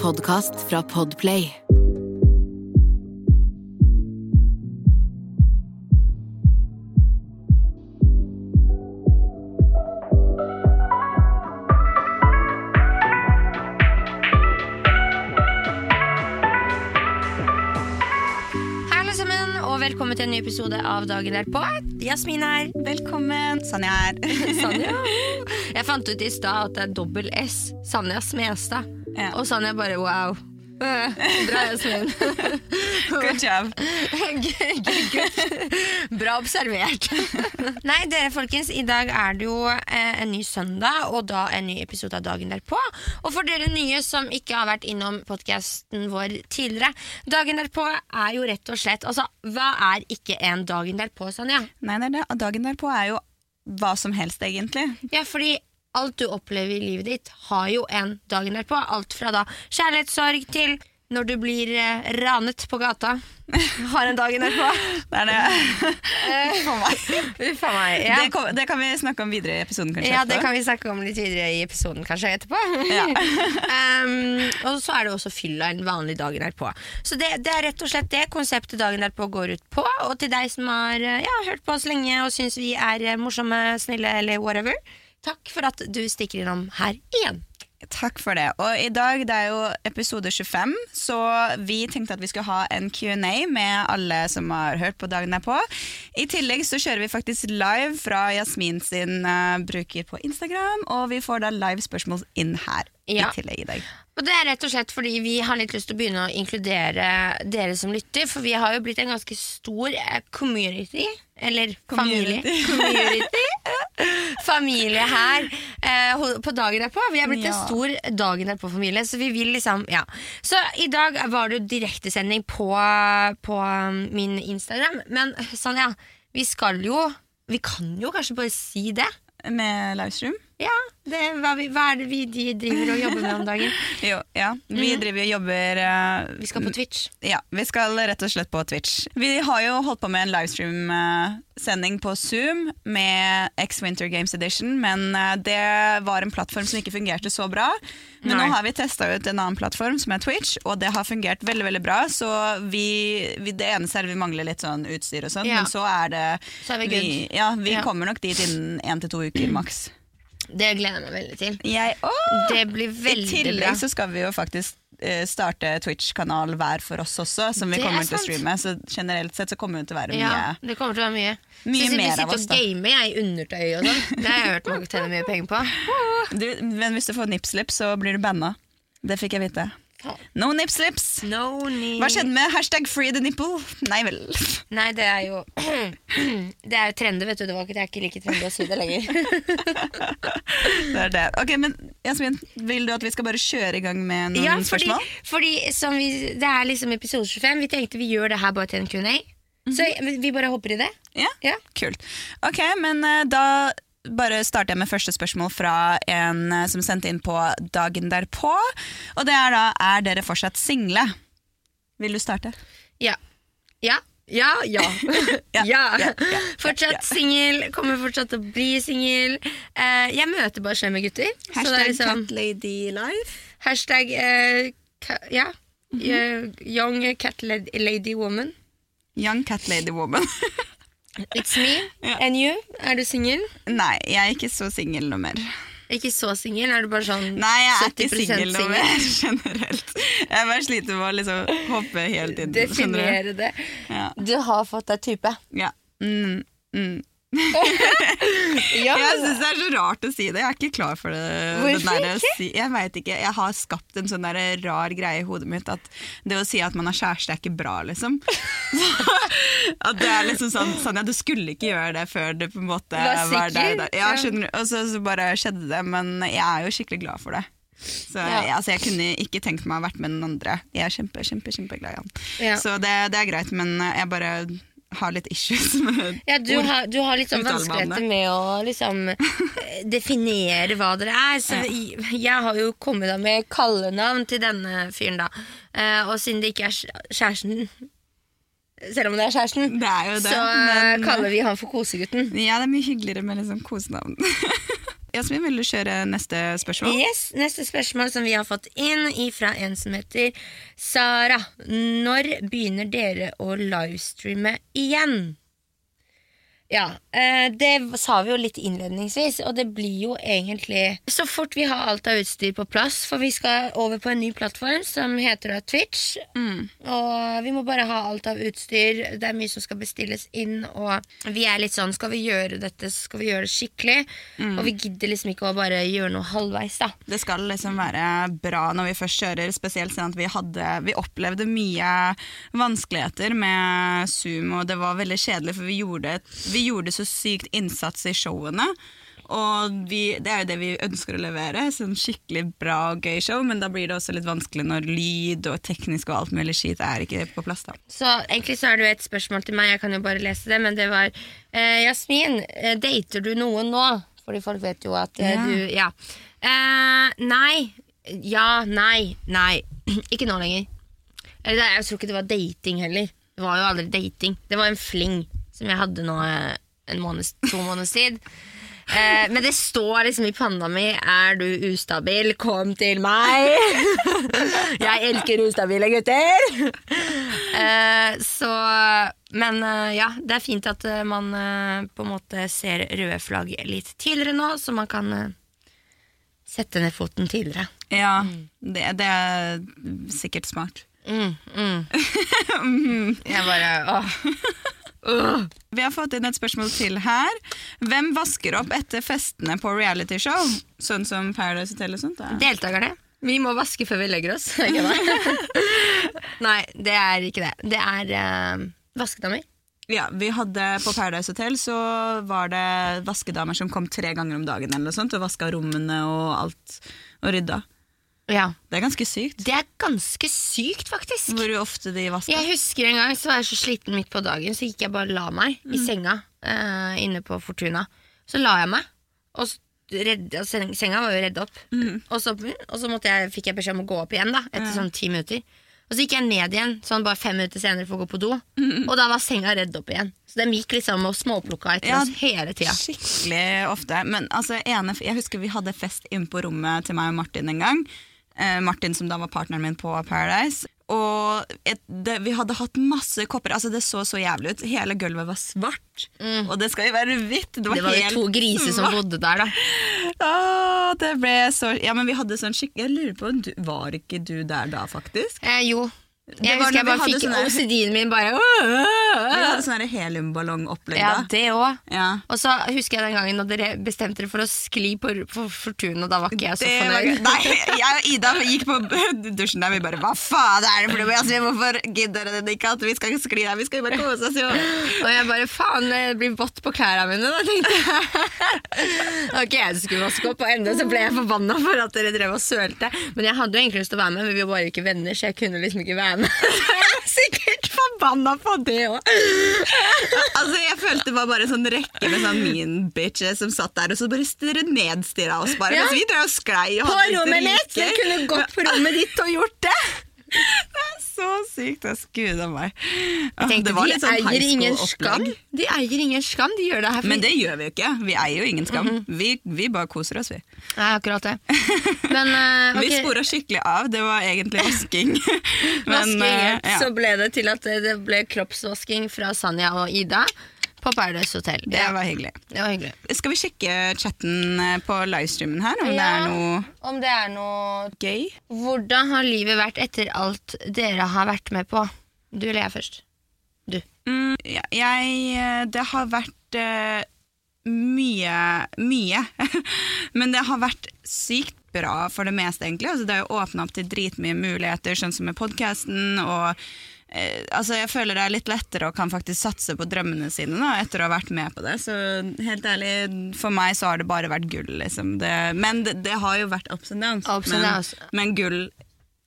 podkast fra Podplay. Hei alle sammen, og velkommen til en ny episode av Dagen derpå. Jasmin her. Velkommen. Sanja her. Sanja. Jeg fant ut i stad at det er dobbel S. Sanja Smestad. Ja. Og Sanja bare wow. Bra, Jasmin. Good job. Bra observert. Nei, dere folkens, i dag er det jo eh, en ny søndag, og da en ny episode av Dagen derpå. Og for dere nye som ikke har vært innom podkasten vår tidligere, Dagen derpå er jo rett og slett Altså, hva er ikke en Dagen derpå, Sanja? Nei, det er det. Dagen derpå er jo hva som helst, egentlig. Ja, fordi alt du opplever i livet ditt, har jo en dagen derpå. Alt fra da kjærlighetssorg til når du blir eh, ranet på gata. Har en dagen derpå. Det er det. Uff a meg. Uff a meg. Ja. Det, kom, det kan vi snakke om videre i episoden, kanskje. ja, det etterpå. kan vi snakke om litt videre i episoden kanskje etterpå. Ja. um, og så er det også fylla en vanlig dagen derpå. Så det, det er rett og slett det konseptet dagen derpå går ut på. Og til deg som har eh, ja, hørt på oss lenge og syns vi er eh, morsomme, snille eller whatever, takk for at du stikker innom her igjen. Takk for det. Og i dag det er jo episode 25, så vi tenkte at vi skulle ha en Q&A med alle som har hørt på dagen derpå. I tillegg så kjører vi faktisk live fra Jasmin sin uh, bruker på Instagram, og vi får da live spørsmål inn her Ja. i tillegg i dag. Og det er rett og slett fordi vi har litt lyst til å begynne å inkludere dere som lytter, for vi har jo blitt en ganske stor eh, community, eller familie. Community. familie her eh, på dagen derpå. Vi har blitt en stor dagen derpå-familie, så vi vil liksom Ja. Så i dag var det jo direktesending på, på um, min Instagram, men Sanja, vi skal jo Vi kan jo kanskje bare si det. Med livestream. Ja, det, hva, vi, hva er det vi de driver og jobber med om dagen? Jo, ja. Vi Mhm. driver og jobber uh, Vi skal på Twitch. Ja, vi skal rett og slett på Twitch. Vi har jo holdt på med en livestream-sending på Zoom med X Winter Games Edition, men uh, det var en plattform som ikke fungerte så bra. Men Nei. nå har vi testa ut en annen plattform som er Twitch, og det har fungert veldig veldig bra. Så vi, vi, det eneste er at vi mangler litt sånn utstyr og sånn, Ja. men så er det Så er vi vi, ja, vi Ja. kommer nok dit innen én til to uker maks. Det gleder jeg meg veldig til. Jeg, åh! Det blir veldig bra. I tillegg så skal vi jo faktisk eh, starte Twitch-kanal hver for oss også, som vi Det er kommer til å streame. Så generelt sett så kommer det til å være mye Ja, det kommer til å være mye. Mye så mer vi av oss, sitter og gamer jeg, i undertøy og sånn. Det har jeg hørt mange tjener mye penger på. du, Men hvis du får nipslip, så blir du banna. Det fikk jeg vite. No nipslips! No need. Hva skjedde med hashtag free the nipple? Nei vel. Nei, det er jo Det er jo trendy, vet du. Det, var ikke, det er ikke like trendy å si det lenger. Det er det. Ok, men Jasmin, Vil du at vi skal bare kjøre i gang med noen Ja, fordi, spørsmål? fordi som vi, det er liksom episode 25. Vi tenkte vi gjør det her bare til en Q&A. Så vi bare hopper i det. Ja? Ja. Kult. Ok, men eh, da bare starter jeg med første spørsmål fra en eh, som sendte inn på dagen derpå. Og det er da Er dere fortsatt single? Vil du starte? Ja. Ja. Ja, ja. Ja, ja. Fortsatt singel, kommer fortsatt til å bli singel. Eh, jeg møter bare slemme gutter. er Hashtag liksom, cat lady life. hashtag eh, ka, ja. Mhm. Eh, young cat lady woman. Young cat lady woman. It's me and you. Er du singel? Nei, jeg er ikke så singel noe mer. Ikke så singel, er du bare sånn Nei, jeg er ikke 70% singel noe mer generelt. Jeg bare sliter med å liksom hoppe helt inn. Definere det. Ja. Du har fått deg type. Ja. Mm, mm. Ja, Jeg syns det er så rart å si det. Jeg er ikke klar for det. Hvorfor ikke? Si, jeg veit ikke. Jeg har skapt en sånn rar greie i hodet mitt at det å si at man har kjæreste, er ikke bra, liksom. at det er liksom sånn Sanja, du skulle ikke gjøre det før du på en måte Var var deg. Ja. Og så, så bare skjedde det. Men jeg er jo skikkelig glad for det. Så Ja. jeg, altså, jeg kunne ikke tenkt meg å ha vært med den andre. Jeg er kjempe, kjempe, kjempeglad i han. Ja. Så det, det er greit, men jeg bare har litt issues med Ja, du, har, du har litt sånn vanskeligheter med å liksom eh, definere hva dere er. Så jeg, jeg har jo kommet da med kallenavn til denne fyren, da. Eh, og siden det ikke er kjæresten Selv om det er kjæresten, Det er det. så eh, men- kaller vi han for kosegutten. Ja, det er mye hyggeligere med liksom kosenavn. Jasmin, vil du kjøre neste spørsmål? Yes, Neste spørsmål som vi har fått inn fra en som heter Sara. Når begynner dere å livestreame igjen? Ja, eh, det sa vi jo litt innledningsvis, og det blir jo egentlig så fort vi har alt av utstyr på plass, for vi skal over på en ny plattform som heter Twitch. Og vi må bare ha alt av utstyr, det er mye som skal bestilles inn, og vi er litt sånn skal vi gjøre dette, så skal vi gjøre det skikkelig, og vi gidder liksom ikke å bare gjøre noe halvveis, da. Det skal liksom være bra når vi først kjører, spesielt siden at vi, hadde, vi opplevde mye vanskeligheter med Zoom, og det var veldig kjedelig, for vi gjorde, vi gjorde så sykt innsats i showene. Og vi, det er jo det vi ønsker å levere, sånn skikkelig bra og gøy show, men da blir det også litt vanskelig når lyd og teknisk og alt mulig skit er ikke på plass. da. Så egentlig så er det jo et spørsmål til meg, jeg kan jo bare lese det, men det var eh, Jasmin, eh, dater du noen nå? Fordi folk vet jo at eh, Ja. du Ja. Eh, nei. Ja, nei, nei. ikke nå lenger. Eller jeg tror ikke det var dating heller. Det var jo aldri dating. Det var en fling som jeg hadde nå eh, en måned, to måneders tid. Eh, men det står liksom i panna mi Er du ustabil, kom til meg! jeg elsker ustabile gutter! Eh, så Men eh, ja, det er fint at eh, man på en måte ser røde flagg litt tidligere nå, så man kan sette ned foten tidligere. Ja, det, det er sikkert smart. Mm, mm. Jeg bare åh. Åh. Vi har fått inn et spørsmål til her. Hvem vasker opp etter festene på realityshow? Sånn som Paradise Hotel og sånt? Da? Deltakerne. Vi må vaske før vi legger oss. Nei, det er ikke det. Det er uh, vaskedamer. Ja, vi hadde På Paradise Hotel så var det vaskedamer som kom tre ganger om dagen eller noe sånt, og vaska rommene og alt og rydda. Ja. Det er ganske sykt. Det er ganske sykt, faktisk. Hvor ofte de vasker. Jeg husker en gang så var jeg så sliten midt på dagen, så gikk jeg bare og la meg i senga uh, inne på Fortuna. Så la jeg meg, og redde, redd, senga var jo redd opp. Og, så, og så måtte jeg, fikk jeg beskjed om å gå opp igjen da, etter sånn ti minutter. Og så gikk jeg ned igjen sånn bare fem minutter senere for å gå på do, og da var senga redd opp igjen. Så de gikk liksom og småplukka etter Ja, oss hele tida. Skikkelig ofte. Men altså, ene, jeg husker vi hadde fest inne på rommet til meg og Martin en gang. Eh, Martin som da var partneren min på Paradise. Og et, det, vi hadde hatt masse kopper. Altså Det så så jævlig ut. Hele gulvet var svart. Og det skal jo være hvitt. Det var, Det var jo to griser som bodde der, da. Åh, det ble så Ja, men vi hadde sånn skikk... Jeg lurer på du Var ikke du der da, faktisk? Eh, jo. Jeg husker jeg bare fikk sånn OCD-en min bare Vi hadde sånn heliumballongopplegg Ja, det òg. Ja. Og så husker jeg den gangen når dere bestemte dere for å skli på, på Fortuna. Da var ikke jeg så Det var, fornøyd. nei, jeg og Ida gikk på dusjen der, vi bare Hva faen er det for noe? Altså, hvorfor gidder dere ikke at vi skal skli der? Vi skal jo bare kose oss, jo. Og jeg bare faen, det blir vått på klærne mine, da, tenkte jeg. ok, jeg skulle vaske opp, og enda så ble jeg forbanna for at dere drev og sølte. Men jeg hadde jo egentlig lyst til å være med, men vi var bare ikke venner, så jeg kunne liksom ikke være med. Så jeg var sikkert forbanna på det òg. Altså, jeg følte det var bare en sånn rekke med sånn mean bitches som satt der og så bare stirret nedstirra oss bare. Ja. Mens vi drev og sklei og På rommet mitt! Jeg kunne gått på rommet ditt og gjort det. Det er så sykt. ass. Gud a meg. Tenkte, de sånn eier ingen skam. De eier ingen skam, de gjør det her for Men det gjør vi jo ikke. Vi eier jo ingen skam. Mhm. vi, vi bare koser oss, vi. Nei, akkurat det. Men eh, Vi ok. spora skikkelig av. Det var egentlig vasking. Men, Vasking, uh, ja. Så ble det til at det ble kroppsvasking fra Sanja og Ida på Paradise Hotel. Det var hyggelig. det var hyggelig. Skal vi sjekke chatten eh, på livestreamen her, om det er noe Om det er noe gøy? Hvordan har livet vært etter alt dere har vært med på? Du eller jeg først? Du. Mm, jeg eh, Det har vært uh, mye Mye. Men det har vært sykt bra for det meste, egentlig. Altså, det har jo åpna opp til dritmye muligheter, sånn som med podkasten. Og altså, jeg føler det er litt lettere å kan faktisk satse på drømmene sine da, etter å ha vært med på det. Så helt ærlig, for meg så har det bare vært gull, liksom. Det, men det, det har jo vært ups and downs. Ups and men, downs. men gull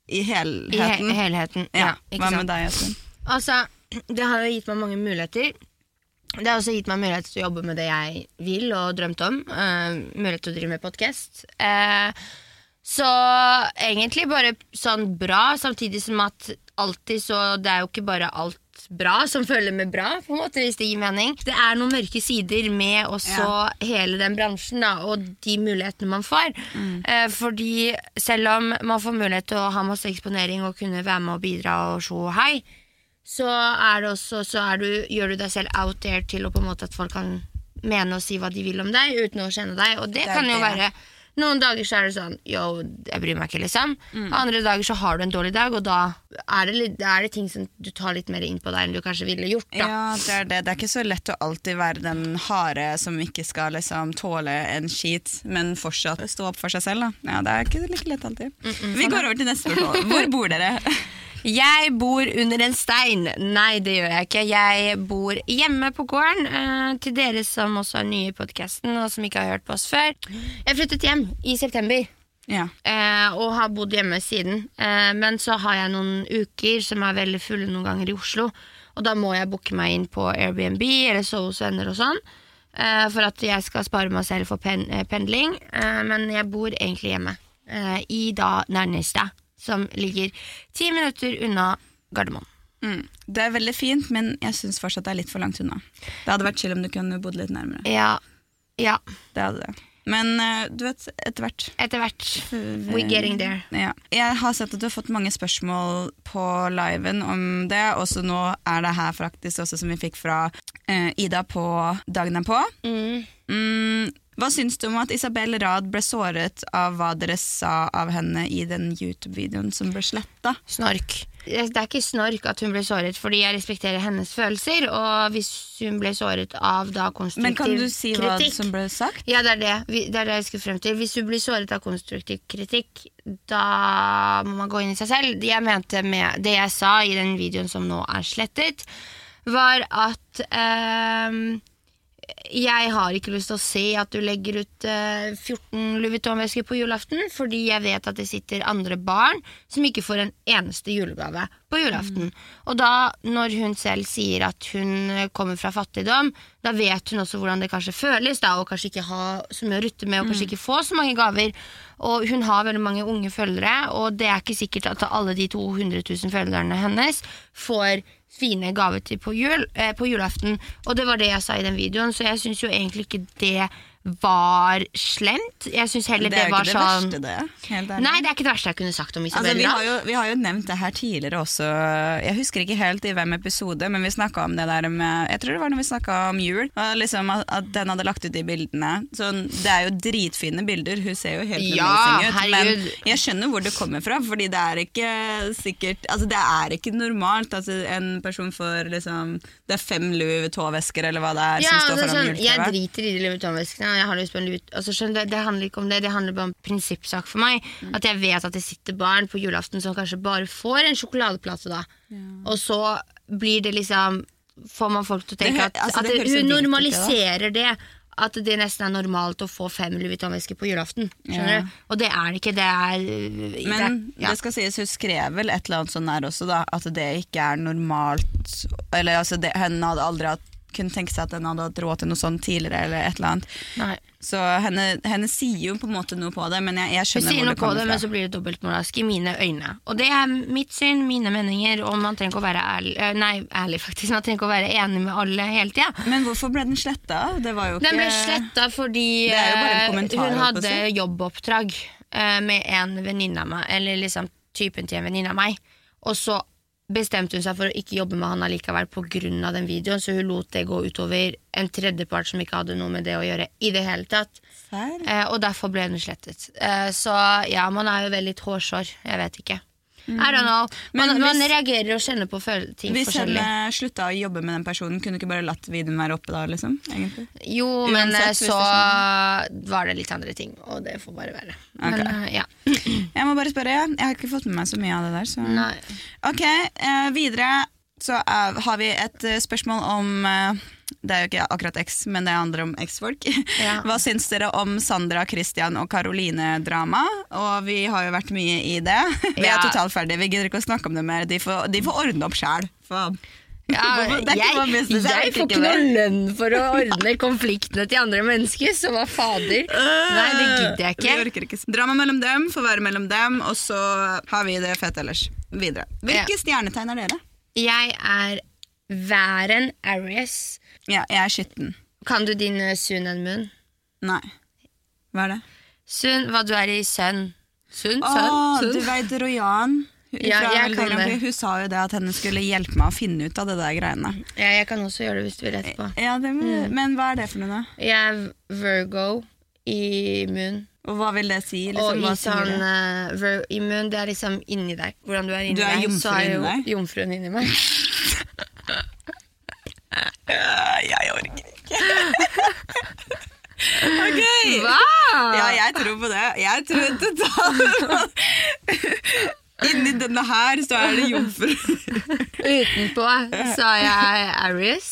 i I he helheten. Ja, ja, Hva med deg, Jasmin? Altså, det har jo gitt meg mange muligheter. Det har også gitt meg mulighet til å jobbe med det jeg vil og drømte om. Uh, mulighet til å drive med podkast. Så egentlig bare sånn bra, samtidig som at alltid så Det er jo ikke bare alt bra som følger med bra, på en måte, hvis det gir mening. Det er noen mørke sider med også hele den bransjen da, og de mulighetene man får. Eh, fordi selv om man får mulighet til å ha masse eksponering og kunne være med og bidra og se hei, så er det også så er du, gjør du deg selv out there til å på en måte at folk kan mene og si hva de vil om deg uten å kjenne deg. Og det, Det kan jo det. være Noen dager så er det sånn Yo, jeg bryr meg ikke, liksom. Mm. Andre dager så har du en dårlig dag, og da er det, litt, er det ting som du tar litt mer inn på deg enn du kanskje ville gjort. Da. Ja, det er det. Det er ikke så lett å alltid være den harde som ikke skal liksom tåle en skit, men fortsatt stå opp for seg selv. Da. Ja, Det er ikke like lett alltid. Vi går over til neste spørsmål. Hvor bor dere? Jeg bor under en stein. Nei, det gjør jeg ikke. Jeg bor hjemme på gården. Uh, til dere som også er nye i podkasten og som ikke har hørt på oss før. Jeg flyttet hjem i september. Ja. eh, og har bodd hjemme siden. Eh, men så har jeg noen uker som er veldig fulle noen ganger i Oslo. Og da må jeg booke meg inn på Airbnb eller sove hos venner og sånn. eh, for at jeg skal spare meg selv for pen pendling. Eh, men jeg bor egentlig hjemme. eh, I da Nærnestad, som ligger ti minutter unna Gardermoen. Mm. Det er veldig fint, men jeg syns fortsatt det er litt for langt unna. Det hadde vært chill om du kunne bodd litt nærmere. Ja, ja. Det hadde det. Men eh, du vet, etter hvert Etter hvert. We're getting there. Ja. Jeg har sett at du har fått mange spørsmål på liven om det. Også nå er det her faktisk også som vi fikk fra eh, Ida på dagen derpå. Mm. Mm, hva syns du om at Isabel Rad ble såret av hva dere sa av henne i den YouTube-videoen som ble sletta? Snork. Det er ikke snork at hun ble såret, fordi jeg respekterer hennes følelser. Og hvis hun ble såret av da konstruktiv Men kan du si hva som ble sagt? Ja, det er det. Det er det jeg skal frem til. Hvis hun blir såret av konstruktiv kritikk, da må man gå inn i seg selv. Jeg mente med Det jeg sa i den videoen som nå er slettet, var at ehm, jeg har ikke lyst til å se at du legger ut eh, 14 Louis Vuitton-vesker på julaften, fordi jeg vet at det sitter andre barn som ikke får en eneste julegave på julaften. Og da, når hun selv sier at hun eh, kommer fra fattigdom, da vet hun også hvordan det kanskje føles, da, og kanskje ikke ha så mye å rutte med, og kanskje ikke få så mange gaver. Og hun har veldig mange unge følgere, og det er ikke sikkert at alle de 200 000 følgerne hennes får fine gaver til på, jul, eh, på julaften. Og det var det jeg sa i den videoen, så jeg syns jo egentlig ikke det var slemt. Jeg syns heller Det det, er jo ikke det sånn verste, det. Helt ærlig. Nei, det er ikke det verste jeg kunne sagt om Isabella. Altså, vi, har jo, vi har jo nevnt det her tidligere også. Jeg husker ikke helt i hvem episode, men vi snakka om det der med Jeg tror det var når vi snakka om jul. Og liksom at, at den hadde lagt ut de bildene. Så det er jo dritfine bilder. Hun ser jo helt Ja, amazing ut. herregud. Men jeg skjønner hvor det kommer fra, fordi det er ikke sikkert Altså, det er ikke normalt at en person får liksom Det er fem Louis Vuitton-vesker, eller hva det er, Ja, som står altså, foran sånn, jeg driter i de Louis Vuitton-veskene. Jeg har lyst på en lut altså, skjønner Det handler ikke om det, det handler bare om prinsippsak for meg. Mm. At jeg vet at det sitter barn på julaften som kanskje bare får en sjokoladeplate da. Og så blir det liksom Får man folk til å tenke at, altså, at det hun normaliserer det. At det nesten er normalt å få fem Louis Vuitton-vesker på julaften. Skjønner Ja. du? Og det er det ikke. Det er Men det, ja. det skal sies, hun skrev vel et eller annet sånn der også, da, at det ikke er normalt Eller altså, det, hun hadde aldri hatt, kunne tenke seg at hun hadde hatt råd til noe sånt tidligere, eller et eller annet. Nei. Så henne, henne sier jo på en måte noe på det, men jeg, jeg Hun skjønner sier noe på kommer det, men så blir det dobbeltmoralsk i mine øyne. Og det er mitt syn, mine meninger, og man trenger ikke å være ærlig, eh, nei, ærlig faktisk, man trenger ikke å være enig med alle hele tida. Men hvorfor ble den sletta? Det var jo ikke Den ble sletta fordi Det eh, hun hadde jobboppdrag eh, med en venninne av meg, eller liksom typen til en venninne av meg. Og så bestemte hun seg for å ikke jobbe med han allikevel pga. den videoen, så hun lot det gå utover en tredjepart som ikke hadde noe med det å gjøre i det hele tatt. Eh, og derfor ble den slettet. Eh, så ja, man er jo veldig hårsår. Jeg vet ikke. I don't know. Man, Men man hvis- reagerer og kjenner på ting Hvis forskjellig. henne slutta å jobbe med den personen, kunne du ikke bare latt videoen være oppe da? liksom? Egentlig? Jo, men Uansett, men så var det litt andre ting, og det får bare være. Men Ok. eh, ja. Jeg må bare spørre, jeg har ikke fått med meg så mye av det der. Så. Nei. Ok, eh, videre så har vi et eh, spørsmål om eh, Det er jo ikke akkurat X, men det handler om X-folk. Ja. Hva syns dere om Sandra, Christian og Caroline-drama? Og vi har jo vært mye i det. Vi Ja. er totalt ferdige, vi gidder ikke å snakke om det mer. De får, de får ordne opp sjæl. Ja, jeg, jeg jeg får ikke noe lønn for å ordne konfliktene til andre mennesker, så hva fader? Nei, det gidder jeg Vi ikke. orker ikke. Drama mellom dem får være mellom dem, og så har vi det fett ellers. Videre. Hvilke stjernetegn er dere? Jeg er væren Aries. Ja, jeg er skitten. Kan du din eh, Sun and Moon? Nei. Hva er det? Sun, hva du er i sønn? Sun? Sun? Å, sun? du veit Rojan? Hun Ja, fra jeg kan Grand det. Prix, Hun sa jo det at henne skulle hjelpe meg å finne ut av det der greiene. Ja, jeg kan også gjøre det hvis du vil etterpå. Ja, det må, Mm. Men hva er det for noe, da? Jeg er Virgo i munn. Og hva vil det si? Og Liksom, i hva sier sånn det? eh, Vir i munn, det er liksom inni deg. Hvordan du er inni Du er deg, jomfru så er jo deg? jomfruen inni meg. Jeg orker ikke. Hva? Ja, jeg tror på det. Jeg tror totalt Inni denne her så er det jomfru. Utenpå så er jeg Aries.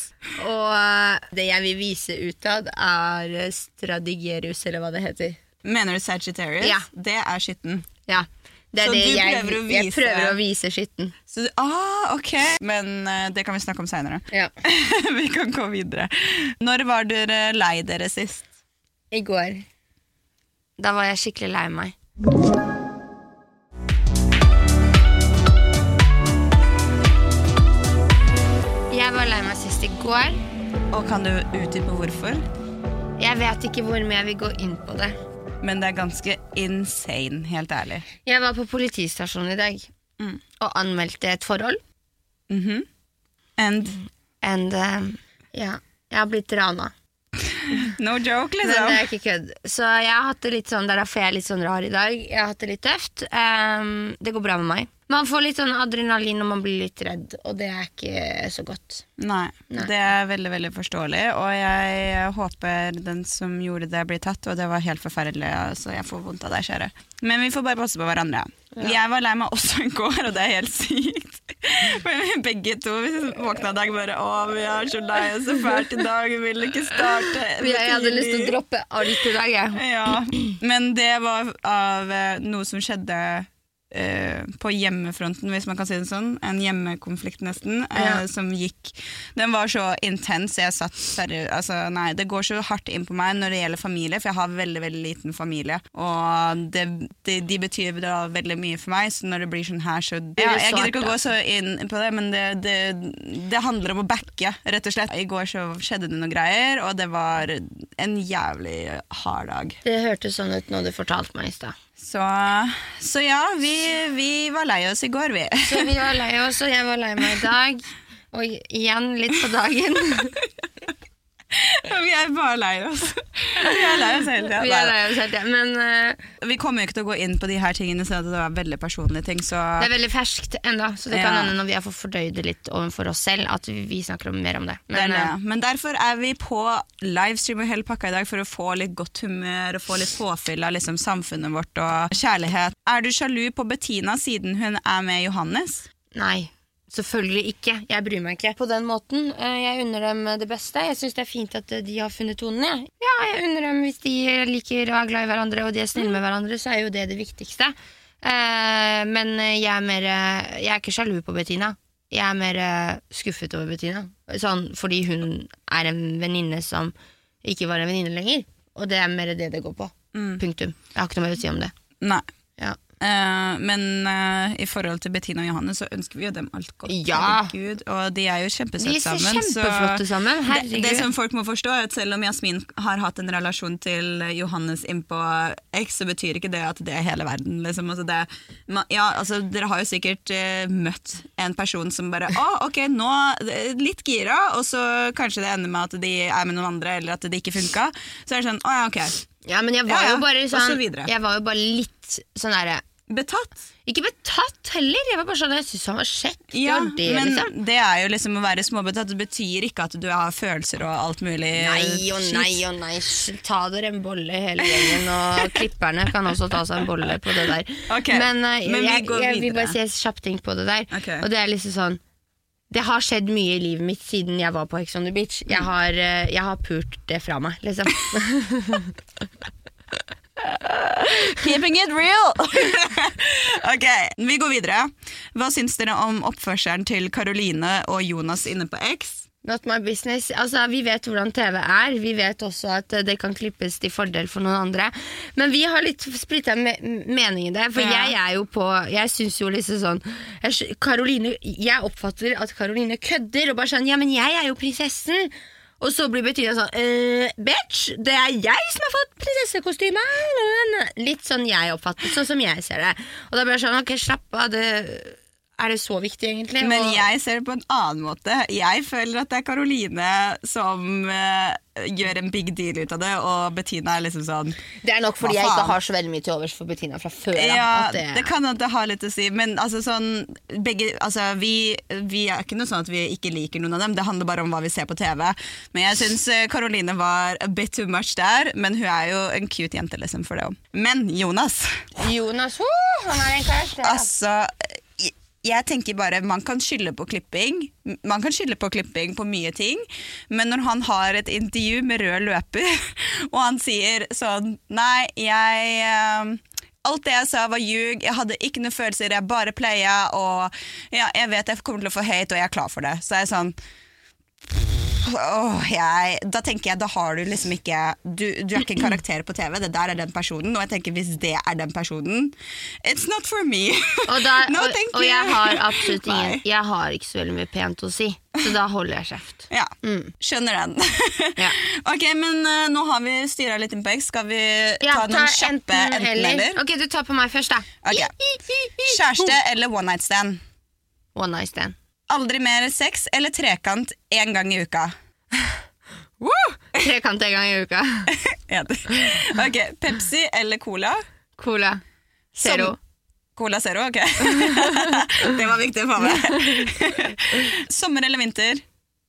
Og eh, det jeg vil vise utad, er Stradigerius, eller hva det heter. Mener du Sagittarius? Ja. Det er skitten. Ja. Det er Så det du jeg, prøver å vise. jeg prøver å vise skitten. Så, ah, ok. Men uh, det kan vi snakke om seinere. Ja. vi kan gå videre. Når var dere lei dere sist? I går. Da var jeg skikkelig lei meg. Jeg var lei meg sist i går. Og kan du utdype hvorfor? Jeg vet ikke hvor mye jeg vil gå inn på det. Men det er ganske insane, helt ærlig. Jeg var på politistasjonen i dag Mm. og anmeldte et forhold. Mhm. And And um, ja, jeg har blitt rana. no joke, Men det liksom. er ikke kødd. Så jeg har hatt det litt sånn, det er derfor jeg er litt sånn rar i dag. Jeg har hatt det litt tøft. Um, det går bra med meg. Man får litt sånn adrenalin når man blir litt redd, og det er ikke så godt. Nei, Nei. det er veldig veldig forståelig. Og jeg håper den som gjorde det, blir tatt. Og det var helt forferdelig, så jeg får vondt av deg, kjære. Men vi får bare passe på hverandre. Jeg var lei meg også i går, og det er helt sykt. Begge to våkna i dag bare Å, vi er så lei oss så fælt i dag, vi vil ikke starte. Jeg hadde lyst til å droppe alt i dag, jeg. Ja, men det var av eh, noe som skjedde eh, på hjemmefronten, hvis man kan si det sånn. En hjemmekonflikt, nesten, eh, Ja. som gikk Den var så intens. Jeg satt seriøst altså, Nei, det går så hardt inn på meg når det gjelder familie, for jeg har veldig veldig liten familie. Og det, det, de betyr da veldig mye for meg, så når det blir sånn her, så ja, Jeg gidder ikke å gå så inn på det, men det, det, det handler om å backe, rett og slett. I går så skjedde det noen greier, og det var en jævlig hard dag. Det hørtes sånn ut når du fortalte meg i stad. Så, så ja, vi, vi var lei oss i går, vi. Så vi var lei oss, og jeg var lei meg i dag. Og igjen litt på dagen. vi er bare lei oss. Vi er lei oss hele tida. Vi er lei oss hele ja. Men uh, Vi kommer jo ikke til å gå inn på de her tingene, så det var veldig personlige ting. Så det er veldig ferskt ennå, så det kan Ja. hende når vi har fått fordøyd det litt overfor oss selv, at vi, snakker om, mer om det. det Men, det. eh, Men derfor er vi på livestream og hele pakka i dag for å få litt godt humør og få litt påfyll av liksom samfunnet vårt og kjærlighet. Er du sjalu på Bettina siden hun er med Johannes? nei. Selvfølgelig ikke. Jeg bryr meg ikke på den måten. Eh, Jeg unner dem det beste. Jeg syns det er fint at eh, de har funnet tonen. jeg. Ja, jeg unner dem Hvis de liker og er glad i hverandre og de er snille med hverandre, så er jo det det viktigste. Eh, Men jeg er mer Jeg er ikke sjalu på Bettina. Jeg er mer skuffet over Bettina. Sånn, fordi hun er en venninne som ikke var en venninne lenger. Og det er mer det det går på. Punktum. Jeg har ikke noe mer å si om det. Nei. Ja. Eh, men eh, i forhold til Bettina og Johannes så ønsker vi jo dem alt godt. Ja. Herregud, og de er jo kjempesøte De ser sammen. kjempeflotte sammen. Det, Herregud. det som folk må forstå er at Selv om Jasmin har hatt en relasjon til Johannes innpå X, så betyr ikke det at det er hele verden. Liksom. Altså det, ja, altså, dere har jo sikkert uh, møtt en person som bare Å, ok, nå litt gira, og så kanskje det ender med at de er med noen andre, eller at det ikke funka. Så er det sånn Å ja, ok. Ja, men jeg var Ja, ja, jo bare sånn. Jeg var jo bare litt sånn derre Betatt. Ikke betatt heller. Jeg var bare sånn Jeg syntes han var kjekk. Ja, det, men liksom. det er jo liksom å være småbetatt. Det betyr ikke at du har følelser og alt mulig. Nei og nei og nei. Ta dere en bolle hele gjengen. Og klipperne kan også ta seg en bolle på det der. Okay, Men, uh, men vi jeg, jeg vil bare si en kjapp ting på det der. Okay. Og det er liksom sånn Det har skjedd mye i livet mitt siden jeg var på Ex on the Beach. Jeg har, uh, jeg har pult det fra meg, liksom. Keeping it real! ok, vi går videre. Hva syns dere om oppførselen til Karoline og Jonas inne på X? Not my business. Altså, Vi vet hvordan TV er. Vi vet også at eh, det kan klippes til fordel for noen andre. Men vi har litt splitta me mening i det. For Ja. jeg er jo på Jeg syns jo liksom sånn jeg, Caroline, jeg oppfatter at Karoline kødder og bare sånn Ja, men jeg er jo prinsessen. Og så blir Bettina sånn eh, Bitch, det er jeg som har fått prinsessekostyme! Litt sånn jeg oppfatter Sånn som jeg ser det. Og da blir jeg sånn Ok, slapp av. Det, er det så viktig, egentlig? Men Og- jeg ser det på en annen måte. Jeg føler at det er Karoline som uh, gjør en big deal ut av det, og Bettina er liksom sånn Det er nok fordi jeg ikke har så veldig mye til overs for Bettina fra før. da, Ja, at det... kan at det har litt å si, men altså sånn begge, altså, vi, vi er ikke noe sånn at vi ikke liker noen av dem, det handler bare om hva vi ser på TV. Men jeg syns Karoline var a bit too much der, men hun er jo en cute jente liksom for det òg. Men Jonas Jonas, oh, han er en karakter. Altså, jeg- tenker bare Man kan skylde på klipping. Man kan skylde på klipping på mye ting Men når han har et intervju med rød løper Og han sier sånn Nei, jeg eh, Alt det jeg sa var ljug Jeg hadde ikke noen følelser, jeg bare playa Og ja, jeg vet jeg kommer til å få hate Og jeg er klar for det. Så er jeg sånn Åh, jeg, da tenker jeg, da har du liksom ikke du, du er ikke en karakter på TV, det der er den personen. Og jeg tenker, hvis det er den personen It's not for me. Og, da, No, og, og jeg har absolutt ingen. Jeg har ikke så veldig mye pent å si, så da holder jeg kjeft. Ja, skjønner den. Ja. ok, men uh, nå har vi styra litt inn på X. Skal vi Ja, ta noen kjappe enten-eller? Ok, du tar på meg først, da. Okay. Kjæreste eller one night stand? One night stand. Aldri mer sex eller trekant én gang i uka? Trekant en gang i uka. Ok, Pepsi eller Cola? Cola. Zero. Som- Cola Zero, ok. det var viktig for meg. Sommer eller vinter?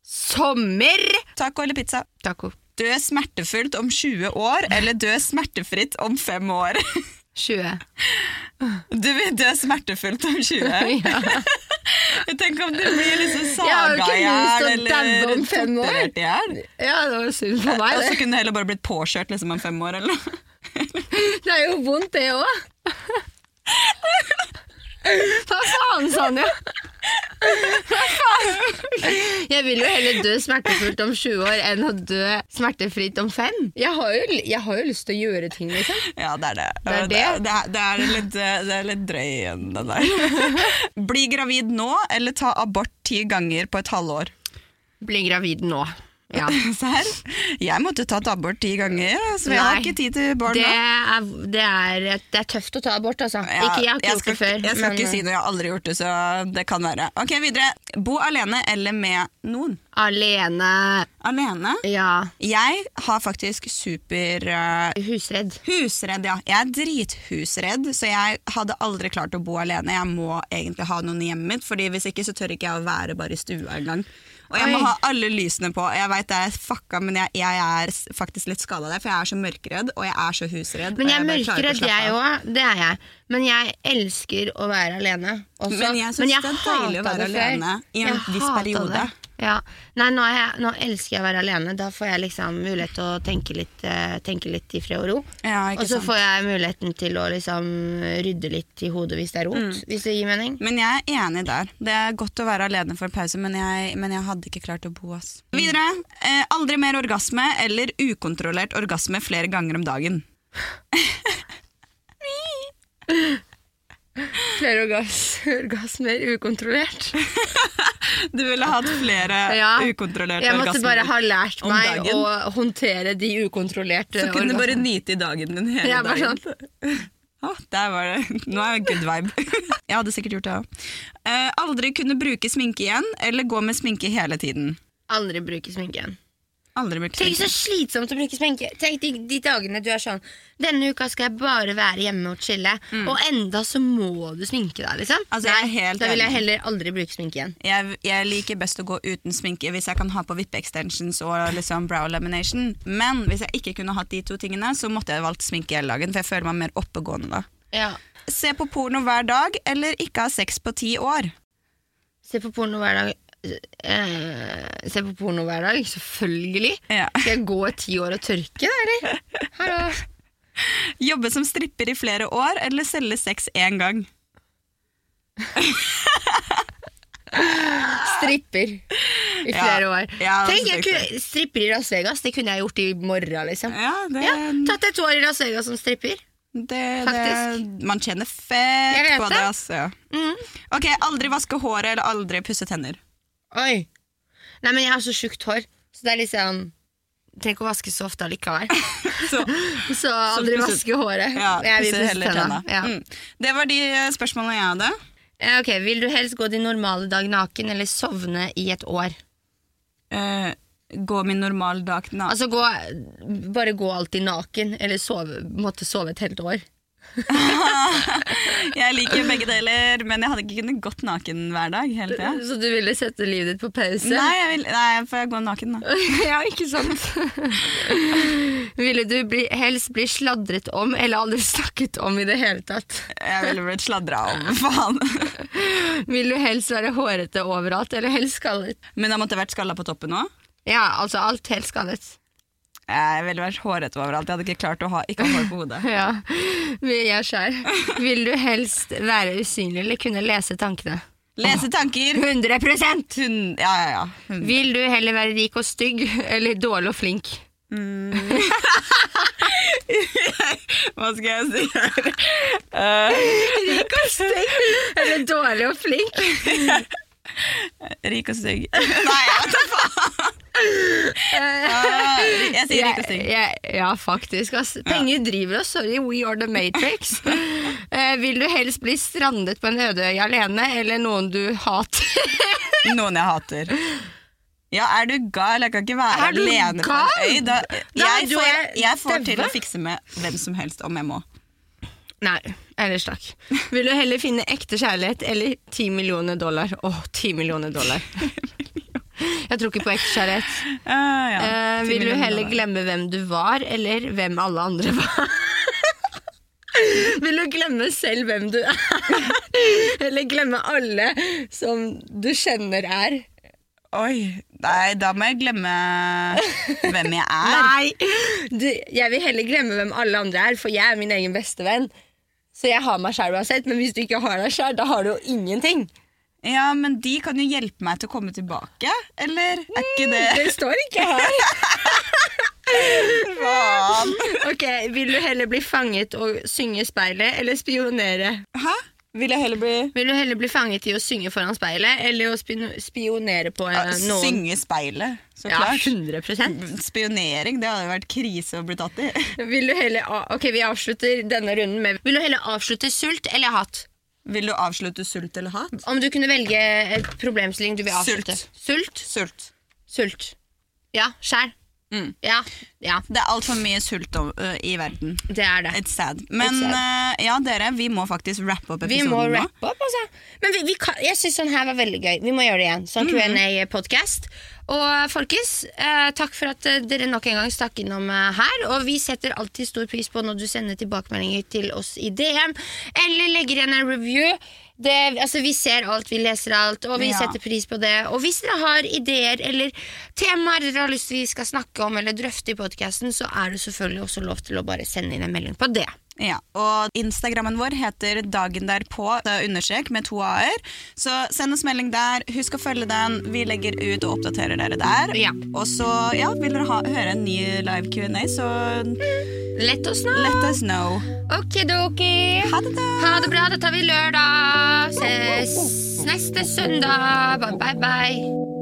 Sommer! Taco eller pizza? Taco. Dø smertefullt om 20 år eller dø smertefritt om 5 år? 20. Du vil dø smertefullt om 20? Ja. Jeg tenker om du blir liksom saga i hjel eller torturert i hjel. ja, det var synd for meg. Og så kunne du heller bare blitt påkjørt liksom om fem år. eller noe. det er jo vondt, det òg. Hva faen, Sanja? Jeg vil jo heller dø smertefullt om 20 år enn å dø smertefritt om 5. Jeg har jo, jeg har jo lyst til å gjøre ting, liksom. Ja, det er det. Det er det. det, er, det, er litt, det er litt drøy igjen, den der. Bli gravid nå, eller ta abort ti ganger på et halvår? Bli gravid nå. Ja. Serr? Jeg måtte tatt abort ti ganger, så jeg har ikke tid til barn Det er, det, er, det er tøft å ta abort, altså. Ja, ikke, jeg har ikke gjort skal, det før. Jeg skal men- ikke si noe, jeg har aldri gjort det, så det kan være. Ok, videre. Bo alene eller med noen? Alene. Alene? Ja. Jeg har faktisk super uh, Husredd. husredd, ja. Jeg er drithusredd, så jeg hadde aldri klart å bo alene. Jeg må egentlig ha noen i hjemmet mitt, Fordi hvis ikke så tør ikke jeg å være bare i stua engang. Og jeg må Oi. ha alle lysene på. Jeg vet det er fucka, men jeg, jeg er faktisk litt skada der, for jeg er så mørkredd, og jeg er så husredd. Men jeg er mørkeredd, jeg òg. Det er jeg. Men jeg elsker å være alene. Også. Men jeg synes det er deilig å være alene i en viss periode. det. Ja. Nei, nå, jeg, nå elsker jeg å være alene. Da får jeg liksom mulighet til å tenke litt, eh, tenke litt i fred og ro. Ja, Og så får jeg muligheten til å liksom rydde litt i hodet hvis det er rot. Mm. Hvis det gir mening. Men jeg er enig der. Det er godt å være alene for en pause, men jeg, men jeg hadde ikke klart å bo. Ass. Videre. Eh, aldri mer orgasme eller ukontrollert orgasme flere ganger om dagen. Flere orgas orgasmer ukontrollert. Du ville hatt flere Ja. ukontrollerte Jeg måtte bare ha lært meg å håndtere de ukontrollerte Så kunne du bare nyte i dagen din hele Ja, dagen. sånn. Å, der var det. Nå er det good vibe. jeg hadde sikkert gjort det òg. Eh, aldri kunne bruke sminke igjen, eller gå med sminke hele tiden. Aldri bruke sminke igjen. Aldri bruke Tenk så slitsomt å bruke sminke. Tenk de, de dagene du er sånn Denne uka skal jeg bare være hjemme og chille, og enda så må du sminke deg, liksom. Mm. Altså, helt da vil jeg heller aldri bruke sminke igjen. Jeg, jeg liker best å gå uten sminke hvis jeg kan ha på vippe-extensions og liksom brow lamination. Men hvis jeg ikke kunne hatt de to tingene, så måtte jeg valgt sminke hele dagen. For jeg føler meg mer oppegående da. Ja. Se på porno hver dag, eller ikke ha sex på ti år. Se på porno hver dag. Eh, se på porno hver dag, selvfølgelig. Ja. Skal jeg gå ti år og tørke, da, eller? Hallo. Jobbe som stripper i flere år, eller selge sex én gang. Stripper. i Ja. flere år. Ja, Tenk, jeg kunne stripper i Las Vegas. Det kunne jeg gjort i morgen, liksom. Ja, det, Ja, Tatt et år i Las Vegas som stripper. det, det. Man tjener fett på det. det. Altså. ja. Mm. Ok, aldri vaske håret eller aldri pusse tenner. Oi. Nei, men jeg har så tjukt hår, så det er liksom Trenger ikke å vaske så ofte allikevel. Så, Så aldri så vaske håret. ja, jeg vil heller tenna. tenna. Ja. Mm. Det var de eh, spørsmålene jeg hadde. Eh, Ok, Vil du helst gå din normale dag naken eller sovne i et år? Eh, gå min normale dag naken Altså gå, Bare gå alltid naken, eller sove, måtte sove et helt år. Jeg liker begge deler, men jeg hadde ikke kunnet gått naken hver dag hele tiden. Så du ville sette livet ditt på pause? Nei, jeg vil, nei, får jeg gå naken, da. ja, ikke sant? ville du bli, helst bli sladret om eller aldri snakket om i det hele tatt? Jeg ville blitt sladra om, faen. Vil du helst være hårete overalt eller helst skallet? Men da måtte vært skalla på toppen òg. Ja, altså alt helt skallet. Jeg ville vært hårete overalt. Jeg hadde ikke klart å ha ikke ha hår på hodet. Ja, jeg skjær. Vil du helst være usynlig eller kunne lese tankene? Lese tanker. 100 Hun, ja, ja, ja. 100. Vil du heller være rik og stygg eller dårlig og flink? Hva skal jeg si her? Uh. Rik og stygg eller dårlig og flink? rik og stygg. Nei, jeg vet da faen. Ah, jeg sier rik ting. Ja, ja, faktisk. Ass. Penger driver oss. Sorry, we are the matrix. uh, vil du helst bli strandet på en øde øy alene eller noen du hater? Noen jeg hater. Ja, er du gal? Jeg kan ikke være alene gal? på en øy. Da, jeg, får, jeg får til å fikse med hvem som helst om jeg må. Nei, ellers takk. Vil du heller finne ekte kjærlighet eller ti millioner dollar? Åh, ti millioner dollar. Jeg tror ikke på ekte kjærlighet. Uh, ja. uh, vil du heller glemme hvem du var, eller hvem alle andre var? Vil du glemme selv hvem du er? Eller glemme alle som du kjenner er? Oi, nei, da må jeg glemme hvem jeg er. Nei! Du, jeg vil heller glemme hvem alle andre er, for jeg er min egen beste venn. Så jeg har meg sjæl uansett, men hvis du ikke har deg sjæl, da har du jo ingenting. Ja, men de kan jo hjelpe meg til å komme tilbake, eller? Er ikke det Det står ikke her. faen? Ok, Vil du heller bli fanget og synge i speilet, eller spionere? Hæ? Vil jeg heller bli Vil du heller bli fanget i å synge foran speilet, eller å spionere på ja, eh, noen? Synge speilet, så klart. Ja, klart. 100 Spionering, det hadde vært krise å bli tatt i. Vil du heller Ok, vi avslutter denne runden med Vil du heller avslutte sult eller hat? Vil du avslutte sult eller hat? Om du kunne velge et problemstilling du vil avslutte. Sult. Sult. Sult. Ja, skjær. Mm. Ja, ja, Det er altfor mye sult i verden. det er det. It's sad. Men It's sad. ja, dere, vi må faktisk rappe opp Vi episoden må nå. rappe opp, altså. Men vi, vi kan, jeg syns sånn her var veldig gøy. Vi må gjøre det igjen. Sånn Q&A-podkast. Og folkens, eh, takk for at dere nok en gang stakk innom eh, her. Og vi setter alltid stor pris på når du sender tilbakemeldinger til oss i DM, eller legger igjen en review. Det, altså, vi ser alt, vi leser alt, og vi Ja. setter pris på det. Og hvis dere har ideer eller temaer dere har lyst til vi skal snakke om eller drøfte i podkasten, så er det selvfølgelig også lov til å bare sende inn en melding på det. Ja, og Instagrammen vår heter Dagen derpå, er understrek med to a-er. Så send oss melding der. Husk å følge den. Vi legger ut og oppdaterer dere der. Ja. Og så ja, vil dere ha, høre en ny live Q&A, så Lett oss nå. let us know. Okidoki. Ha det, da! Ha det bra, da tar vi lørdag. Ses neste søndag. Bye, bye, bye.